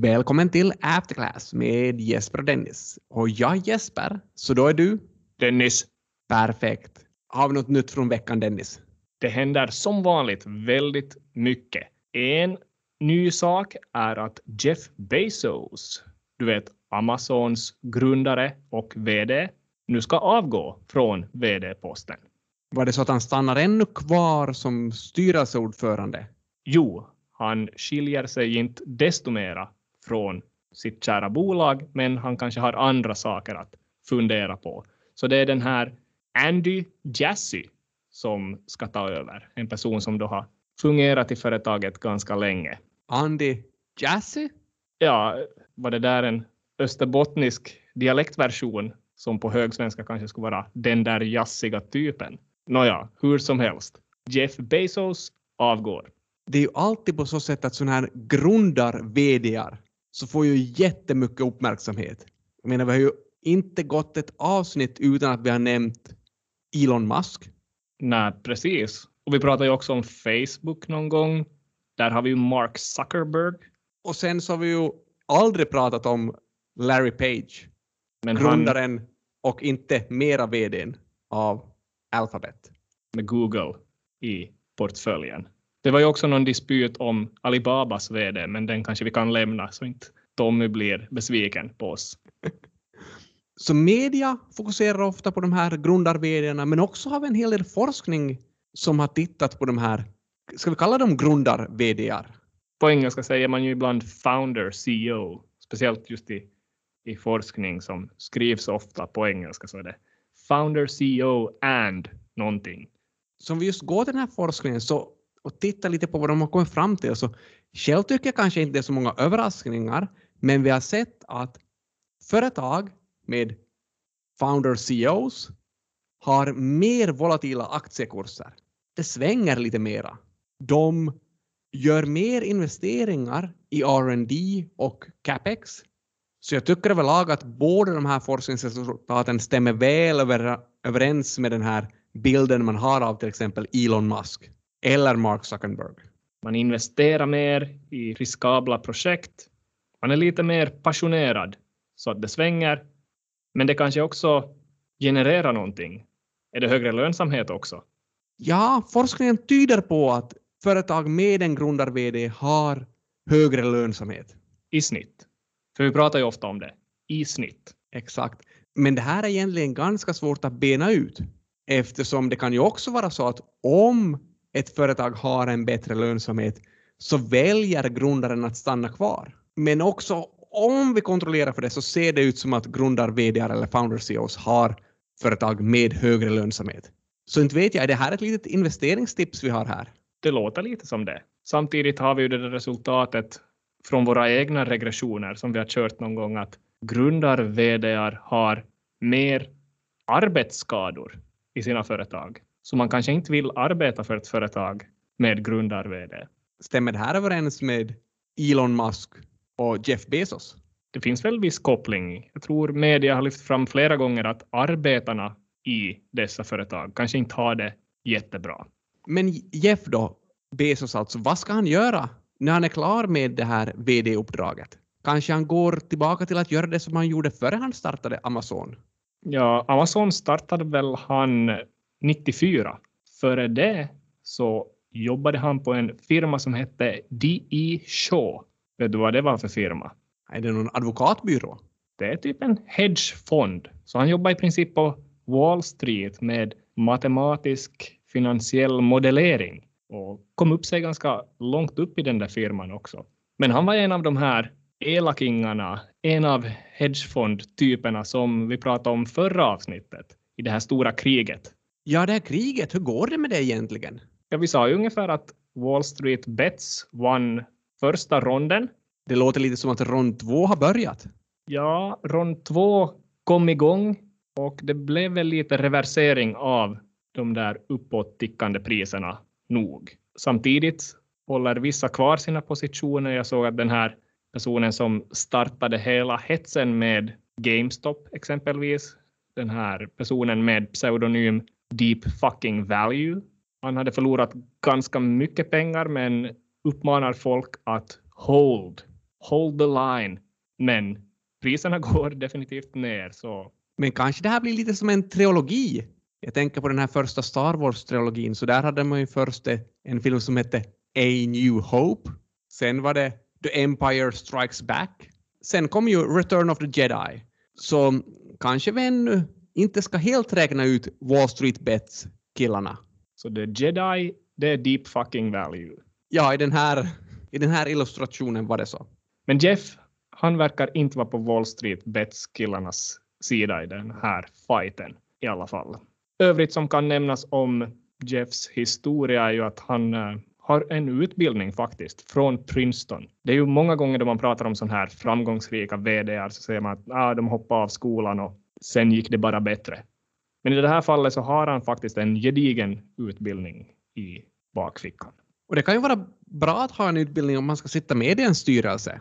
Välkommen till Afterclass med Jesper och Dennis. Och jag är Jesper, så då är du? Dennis, Perfekt. Har vi något nytt från veckan, Dennis? det händer som vanligt väldigt mycket. En ny sak är att Jeff Bezos, du vet Amazons grundare och VD, nu ska avgå från VD-posten. Var det så att han stannar ännu kvar som styrelseordförande? Jo, han skiljer sig inte desto mera från sitt kära bolag, men han kanske har andra saker att fundera på. Så det är den här Andy Jassy som ska ta över. En person som då har fungerat i företaget ganska länge. Andy Jassy? Ja, var det där en österbottnisk dialektversion som på högsvenska kanske skulle vara den där jassiga typen? Nåja, hur som helst. Jeff Bezos avgår. Det är ju alltid på så sätt att sådana här grundar vdar så får ju jättemycket uppmärksamhet. Jag menar, vi har ju inte gått ett avsnitt utan att vi har nämnt Elon Musk. Nej, precis. Och vi pratar ju också om Facebook någon gång. Där har vi ju Mark Zuckerberg. Och sen så har vi ju aldrig pratat om Larry Page, Men han grundaren och inte mera vdn av Alphabet. med Google i portföljen. Det var ju också någon dispyt om Alibabas VD, men den kanske vi kan lämna så inte Tommy blir besviken på oss. Så media fokuserar ofta på de här grundar men också har vi en hel del forskning som har tittat på de här, ska vi kalla dem grundar På engelska säger man ju ibland founder CEO, speciellt just i, i forskning som skrivs ofta på engelska så är det founder CEO and någonting. Så om vi just går till den här forskningen så, och tittar lite på vad de har kommit fram till så själv tycker jag kanske inte det är så många överraskningar men vi har sett att företag med founder CEOs har mer volatila aktiekurser. Det svänger lite mera. De gör mer investeringar i R&D och capex. Så jag tycker överlag att båda de här forskningsresultaten stämmer väl över, överens med den här bilden man har av till exempel Elon Musk eller Mark Zuckerberg. Man investerar mer i riskabla projekt. Man är lite mer passionerad så att det svänger. Men det kanske också genererar någonting. Är det högre lönsamhet också? Ja, forskningen tyder på att företag med en grundar-VD har högre lönsamhet. I snitt. För vi pratar ju ofta om det. I snitt. Exakt. Men det här är egentligen ganska svårt att bena ut eftersom det kan ju också vara så att om ett företag har en bättre lönsamhet så väljer grundaren att stanna kvar. Men också om vi kontrollerar för det så ser det ut som att grundar vd eller founder CEOs har företag med högre lönsamhet. Så inte vet jag, är det här ett litet investeringstips vi har här? Det låter lite som det. Samtidigt har vi ju det där resultatet från våra egna regressioner som vi har kört någon gång att grundar vd har mer arbetsskador i sina företag. Så man kanske inte vill arbeta för ett företag med grundar vd. Stämmer det här överens med Elon Musk och Jeff Bezos? Det finns väl viss koppling. Jag tror media har lyft fram flera gånger att arbetarna i dessa företag kanske inte har det jättebra. Men Jeff då, Bezos alltså, vad ska han göra när han är klar med det här VD-uppdraget? Kanske han går tillbaka till att göra det som han gjorde före han startade Amazon? Ja, Amazon startade väl han 94. Före det så jobbade han på en firma som hette D.E. Shaw. Vet du vad det var för firma? Är det någon advokatbyrå? Det är typ en hedgefond. Så han jobbar i princip på Wall Street med matematisk finansiell modellering och kom upp sig ganska långt upp i den där firman också. Men han var en av de här elakingarna, en av hedgefondtyperna som vi pratade om förra avsnittet i det här stora kriget. Ja, det här kriget, hur går det med det egentligen? Ja, vi sa ju ungefär att Wall Street Bets vann första ronden. Det låter lite som att rond två har börjat. Ja, rond två kom igång och det blev väl lite reversering av de där uppåt-tickande priserna nog. Samtidigt håller vissa kvar sina positioner. Jag såg att den här personen som startade hela hetsen med GameStop exempelvis, den här personen med pseudonym Deep Fucking Value. Han hade förlorat ganska mycket pengar men uppmanar folk att hold hold the line. Men priserna går definitivt ner. Så Men kanske det här blir lite som en trilogi. Jag tänker på den här första Star Wars-trilogin, så där hade man ju först eh, en film som hette A New Hope. Sen var det The Empire Strikes Back. Sen kom ju Return of the Jedi. Så kanske vi ännu inte ska helt räkna ut Wall Street Bets-killarna. Så the Jedi, det är deep fucking value. Ja, i den här, i den här illustrationen var det så. Men Jeff, han verkar inte vara på Wall Street Bets-killarnas sida i den här fighten i alla fall. Övrigt som kan nämnas om Jeffs historia är ju att han eh, har en utbildning faktiskt från Princeton. Det är ju många gånger då man pratar om sån här framgångsrika VDR så säger man att ah, de hoppade av skolan och sen gick det bara bättre. Men i det här fallet så har han faktiskt en gedigen utbildning i bakfickan. Och det kan ju vara bra att ha en utbildning om man ska sitta med i en styrelse.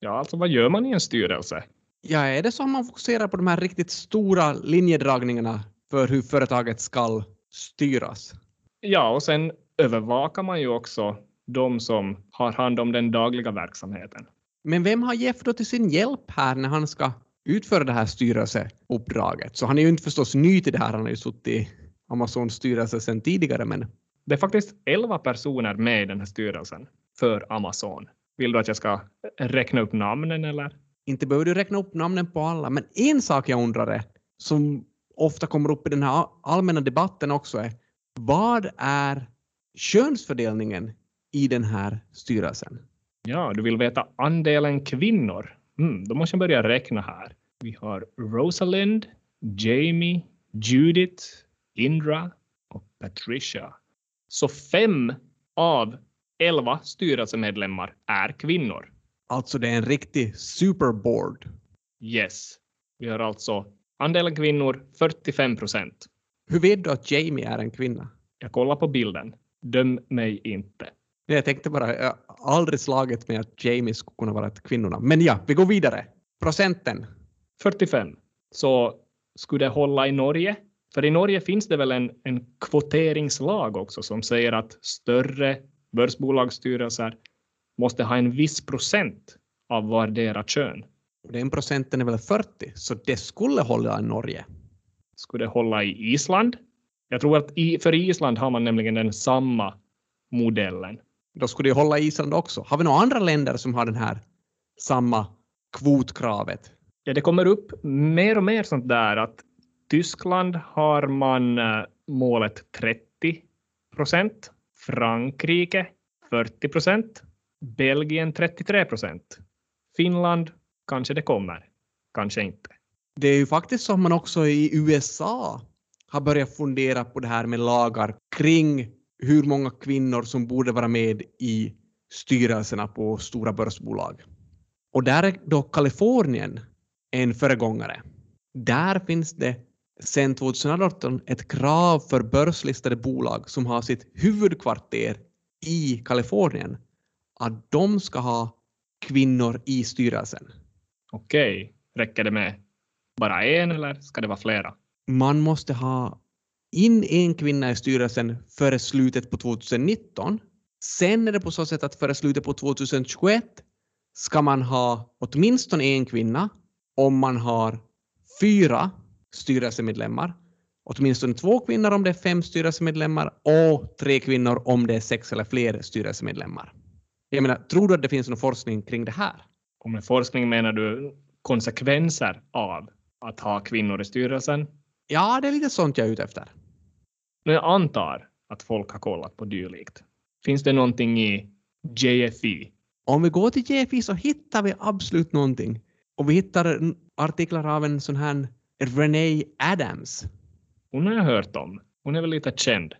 Ja, alltså vad gör man i en styrelse? Ja, är det så att man fokuserar på de här riktigt stora linjedragningarna för hur företaget ska styras? Ja, och sen övervakar man ju också de som har hand om den dagliga verksamheten. Men vem har Jeff då till sin hjälp här när han ska utföra det här styrelseuppdraget? Så han är ju inte förstås ny till det här, han har ju suttit i Amazons styrelse sedan tidigare, men Det är faktiskt 11 personer med i den här styrelsen för Amazon. Vill du att jag ska räkna upp namnen eller? inte behöver du räkna upp namnen på alla. Men en sak jag undrar är, som ofta kommer upp i den här allmänna debatten också är, vad är könsfördelningen i den här styrelsen? Ja, du vill veta andelen kvinnor? Mm, då måste jag börja räkna här. Vi har Rosalind, Jamie, Judith, Indra och Patricia. Så fem av elva styrelsemedlemmar är kvinnor. Alltså det är en riktig superboard. Yes. Vi har alltså andelen kvinnor 45 procent. Hur vet du att Jamie är en kvinna? Jag kollar på bilden. Döm mig inte. Jag tänkte bara, jag har aldrig slagit med att Jamie skulle kunna vara ett kvinnorna. Men ja, vi går vidare. Procenten. 45. Så skulle det hålla i Norge? För i Norge finns det väl en, en kvoteringslag också som säger att större börsbolagsstyrelser måste ha en viss procent av vardera kön. Den procenten är väl 40, så det skulle hålla i Norge. Skulle det hålla i Island? Jag tror att i, för Island har man nämligen den samma modellen. Då skulle det hålla Island också. Har vi några andra länder som har den här samma kvotkravet? Ja, det kommer upp mer och mer sånt där att Tyskland har man eh, målet 30 procent, Frankrike 40 procent, Belgien 33 procent. Finland kanske det kommer, kanske inte. Det är ju faktiskt som man också i USA har börjat fundera på det här med lagar kring hur många kvinnor som borde vara med i styrelserna på stora börsbolag. Och där är då Kalifornien en föregångare. Där finns det sedan 2018 ett krav för börslistade bolag som har sitt huvudkvarter i Kalifornien att de ska ha kvinnor i styrelsen. Okej, räcker det med bara en eller ska det vara flera? man måste ha in en kvinna i styrelsen före slutet på 2019. Sen är det på så sätt att före slutet på 2021 ska man ha åtminstone en kvinna om man har fyra styrelsemedlemmar. Åtminstone två kvinnor om det är fem styrelsemedlemmar och tre kvinnor om det är sex eller fler styrelsemedlemmar. Jag menar, tror du att det finns någon forskning kring det här? Och med forskning menar du konsekvenser av att ha kvinnor i styrelsen? Ja, det är lite sånt jag är ute efter. Jag antar att folk har kollat på dylikt. Finns det någonting i JFI? Om vi går till GFI så hittar vi absolut någonting. Och vi hittar artiklar av en sån här Renee Adams. Hon har jag hört om. Hon är väl lite känd.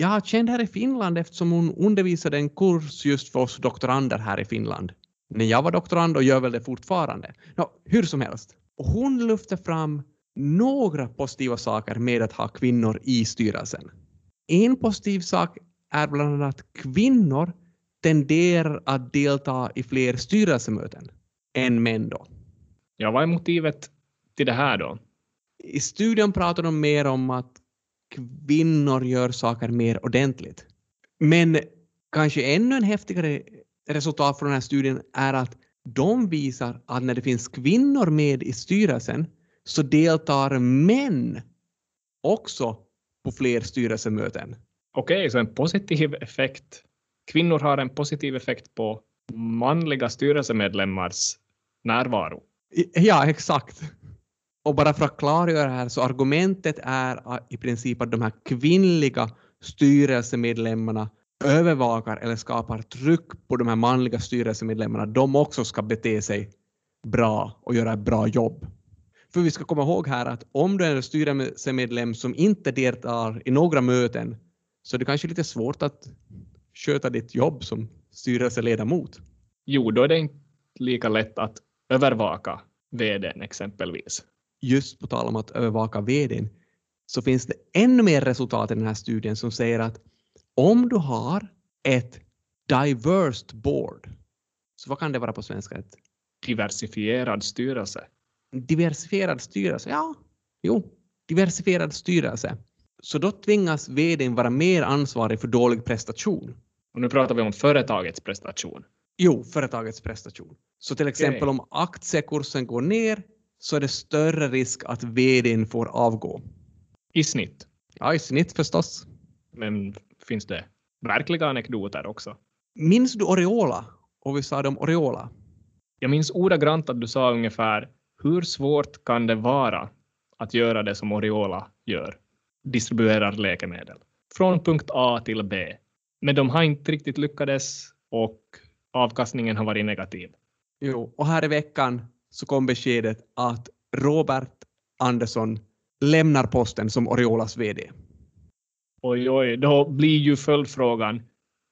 Är känd här i Finland eftersom hon undervisade en kurs just för oss doktorander här i Finland. När jag var doktorand och gör väl det fortfarande. Nå, hur som helst. Och hon lyfte fram några positiva saker med att ha kvinnor i styrelsen. En positiv sak är bland annat att kvinnor tenderar att delta i fler styrelsemöten än män då. Ja, vad är motivet till det här då? I studien pratar de mer om att kvinnor gör saker mer ordentligt. Men kanske ännu en häftigare resultat från den här studien är att de visar att när det finns kvinnor med i styrelsen så deltar män också på fler styrelsemöten. Okej, så en positiv effekt. Kvinnor har en positiv effekt på manliga styrelsemedlemmars närvaro. Ja, exakt. Och bara för att klargöra det här så argumentet är i princip att de här kvinnliga styrelsemedlemmarna övervakar eller skapar tryck på de här manliga styrelsemedlemmarna. De också ska bete sig bra och göra ett bra jobb. För vi ska komma ihåg här att om du är en styrelsemedlem som inte deltar i några möten så är det kanske lite svårt att sköta ditt jobb som styrelseledamot. Jo, då är det inte lika lätt att övervaka vdn exempelvis. just på tal om att övervaka vdn, så finns det ännu mer resultat i den här studien som säger att om du har ett diverse board, så vad kan det vara på svenska? Ett Diversifierad styrelse. Diversifierad styrelse? Ja, jo, diversifierad styrelse. Så då tvingas vdn vara mer ansvarig för dålig prestation. Och nu pratar vi om företagets prestation. Jo, företagets prestation. Så till exempel om aktiekursen går ner så är det större risk att vdn får avgå. I snitt. Ja, i snitt förstås. Men finns det verkliga anekdoter också? Minns du Oriola? Och vi sa om Oriola. Jag minns ordagrant att du sa ungefär hur svårt kan det vara att göra det som Oriola gör? Distribuerar läkemedel från punkt A till B. Men de har inte riktigt lyckades och avkastningen har varit negativ. Jo, och här i veckan så kom beskedet att Robert Andersson lämnar posten som Oriolas VD. Oj, oj, då blir ju följdfrågan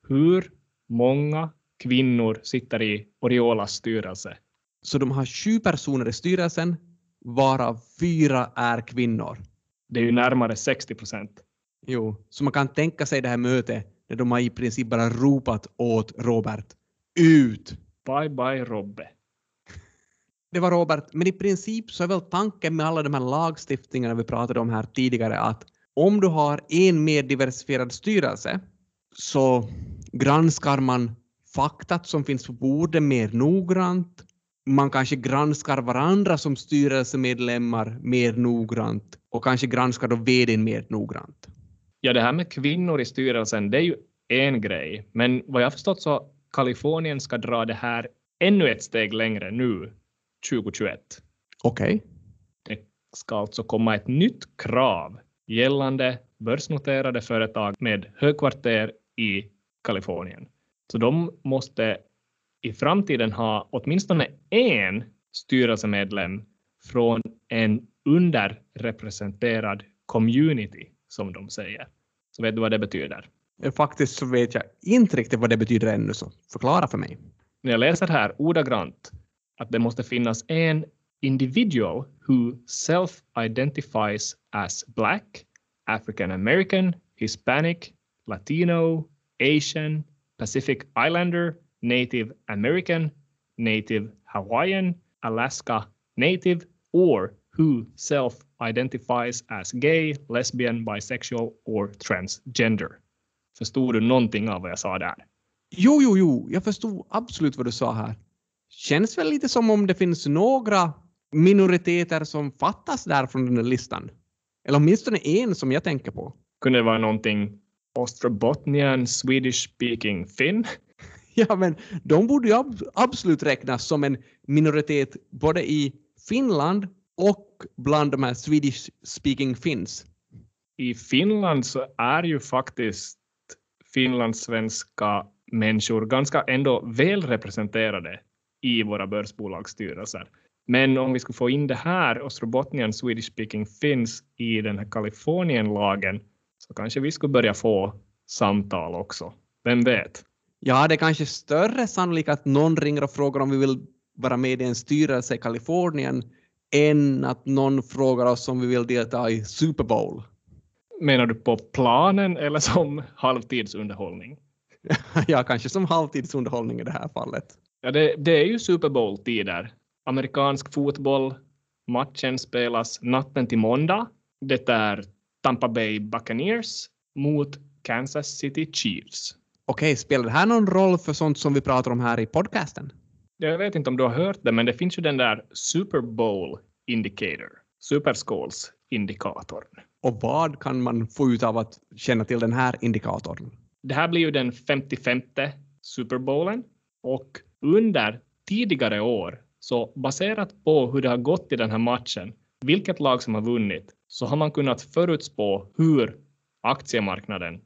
hur många kvinnor sitter i Oriolas styrelse? Så de har sju personer i styrelsen, varav fyra är kvinnor. Det är ju närmare 60 procent. Jo, så man kan tänka sig det här mötet när de har i princip bara ropat åt Robert ut. Bye bye Robbe. Det var Robert, men i princip så är väl tanken med alla de här lagstiftningarna vi pratade om här tidigare att om du har en mer diversifierad styrelse så granskar man faktat som finns på bordet mer noggrant. Man kanske granskar varandra som styrelsemedlemmar mer noggrant och kanske granskar då vdn mer noggrant. Ja, det här med kvinnor i styrelsen, det är ju en grej. Men vad jag förstått så Kalifornien ska dra det här ännu ett steg längre nu, 2021. Okej. Det ska alltså komma ett nytt krav gällande börsnoterade företag med högkvarter i Kalifornien. Så de måste i framtiden ha åtminstone en styrelsemedlem från en underrepresenterad community, som de säger. Så vet du vad det betyder? Faktiskt så vet jag inte riktigt vad det betyder ännu, så förklara för mig. När jag läser här ordagrant att det måste finnas en individual who self-identifies as black, African American, Hispanic, Latino, Asian, Pacific Islander, Native American, Native Hawaiian, Alaska Native, or who self-identifies as gay, lesbian, bisexual or transgender. Förstod du någonting av vad jag sa där? Jo, jo, jo, jag förstod absolut vad du sa här. Känns väl lite som om det finns några minoriteter som fattas där från den här listan. Eller åtminstone en som jag tänker på. Kunde det vara någonting Ostrobotnian Swedish speaking Finn? Ja, men de borde ju ab absolut räknas som en minoritet både i Finland och bland de här Swedish speaking Finns. I Finland så är ju faktiskt finlandssvenska människor ganska ändå väl representerade i våra börsbolagsstyrelser. Men om vi skulle få in det här, Ostrobotnian Swedish speaking Finns, i den här Kalifornienlagen så kanske vi skulle börja få samtal också. Vem vet? Ja, det är kanske större sannolikhet att någon ringer och frågar om vi vill vara med i en styrelse i Kalifornien än att någon frågar oss om vi vill delta i Super Bowl. Menar du på planen eller som halvtidsunderhållning? ja, kanske som halvtidsunderhållning i det här fallet. Ja, det, det är ju Super Bowl-tider. Amerikansk fotboll. Matchen spelas natten till måndag. Det är Tampa Bay Buccaneers mot Kansas City Chiefs. Okej, spelar det här någon roll för sånt som vi pratar om här i podcasten? Jag vet inte om du har hört det, men det finns ju den där Super Bowl Indicator, Superskåls-indikatorn. Och vad kan man få ut av att känna till den här indikatorn? Det här blir ju den 55 Super Bowlen och under tidigare år, så baserat på hur det har gått i den här matchen, vilket lag som har vunnit, så har man kunnat förutspå hur aktiemarknaden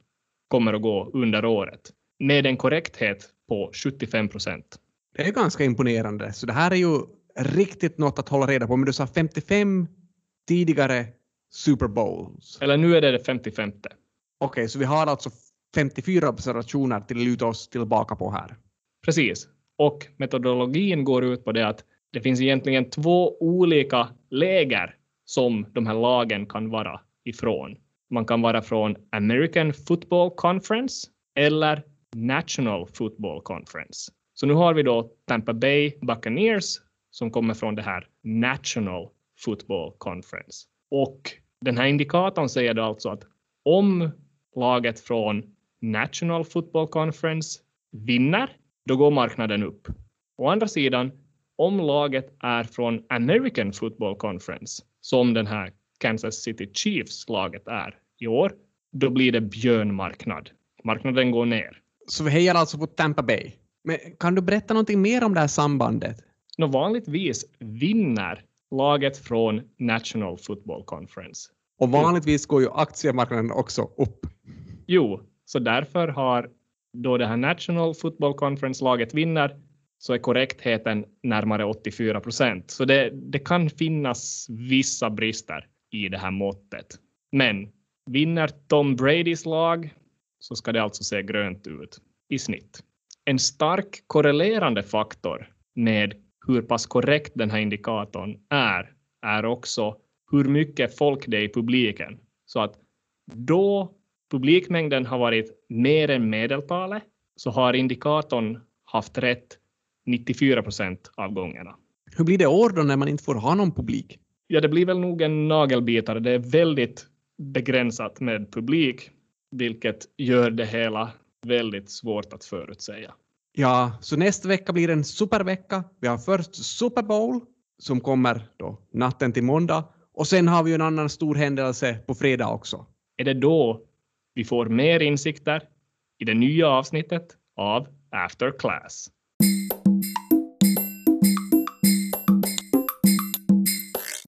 kommer att gå under året med en korrekthet på 75 procent. Det är ganska imponerande, så det här är ju riktigt något att hålla reda på. Men du sa 55 tidigare Super Bowls. Eller nu är det det 55. Okej, okay, så vi har alltså 54 observationer till att luta oss tillbaka på här. Precis. Och metodologin går ut på det att det finns egentligen två olika läger som de här lagen kan vara ifrån. Man kan vara från American Football Conference eller National Football Conference. Så nu har vi då Tampa Bay Buccaneers som kommer från det här National Football Conference. Och den här indikatorn säger då alltså att om laget från National Football Conference vinner, då går marknaden upp. Å andra sidan, om laget är från American Football Conference, som den här Kansas City Chiefs-laget är i år, då blir det björnmarknad. Marknaden går ner. Så vi hejar alltså på Tampa Bay. Men kan du berätta någonting mer om det här sambandet? Nå, vanligtvis vinner laget från National Football Conference. Och vanligtvis går ju aktiemarknaden också upp. Jo, så därför har då det här National Football Conference-laget vinner så är korrektheten närmare 84 procent. Så det, det kan finnas vissa brister i det här måttet. Men vinner Tom Bradys lag så ska det alltså se grönt ut i snitt. En stark korrelerande faktor med hur pass korrekt den här indikatorn är, är också hur mycket folk det är i publiken. Så att då publikmängden har varit mer än medeltalet så har indikatorn haft rätt 94 procent av gångerna. Hur blir det år då när man inte får ha någon publik? Ja, det blir väl nog en nagelbitare. Det är väldigt begränsat med publik, vilket gör det hela väldigt svårt att förutsäga. Ja, så nästa vecka blir en supervecka. Vi har först Super Bowl som kommer då natten till måndag och sen har vi en annan stor händelse på fredag också. Är det då vi får mer insikter i det nya avsnittet av After Class?